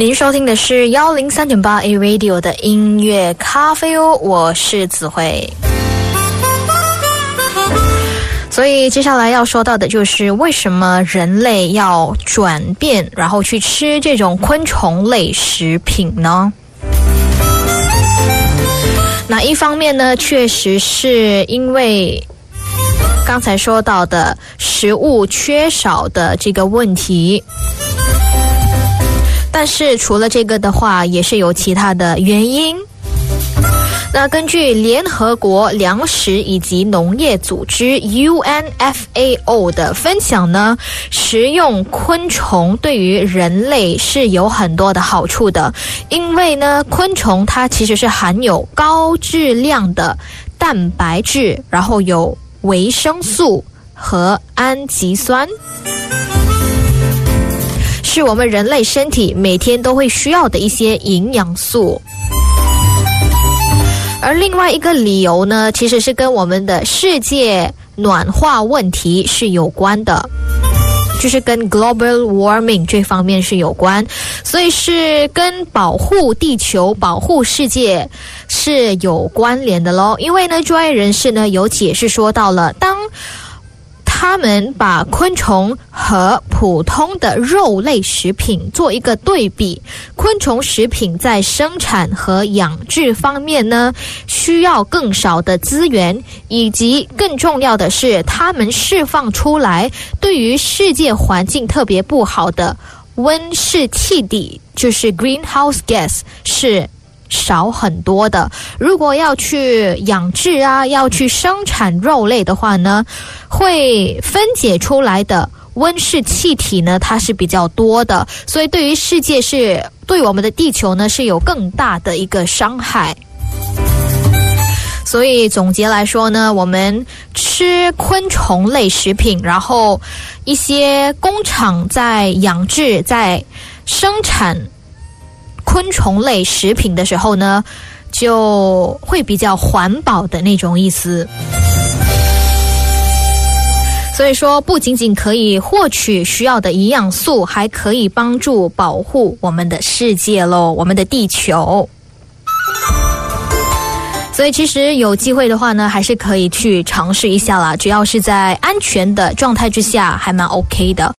您收听的是幺零三点八 A Radio 的音乐咖啡哦，我是子慧。所以接下来要说到的就是为什么人类要转变，然后去吃这种昆虫类食品呢？那一方面呢，确实是因为刚才说到的食物缺少的这个问题。但是除了这个的话，也是有其他的原因。那根据联合国粮食以及农业组织 UNFAO 的分享呢，食用昆虫对于人类是有很多的好处的，因为呢，昆虫它其实是含有高质量的蛋白质，然后有维生素和氨基酸。是我们人类身体每天都会需要的一些营养素，而另外一个理由呢，其实是跟我们的世界暖化问题是有关的，就是跟 global warming 这方面是有关，所以是跟保护地球、保护世界是有关联的喽。因为呢，专业人士呢有解释说到了，当他们把昆虫和普通的肉类食品做一个对比，昆虫食品在生产和养殖方面呢，需要更少的资源，以及更重要的是，它们释放出来对于世界环境特别不好的温室气体，就是 greenhouse gas 是。少很多的。如果要去养殖啊，要去生产肉类的话呢，会分解出来的温室气体呢，它是比较多的，所以对于世界是对我们的地球呢是有更大的一个伤害。所以总结来说呢，我们吃昆虫类食品，然后一些工厂在养殖、在生产。昆虫类食品的时候呢，就会比较环保的那种意思。所以说，不仅仅可以获取需要的营养素，还可以帮助保护我们的世界喽，我们的地球。所以，其实有机会的话呢，还是可以去尝试一下啦，只要是在安全的状态之下，还蛮 OK 的。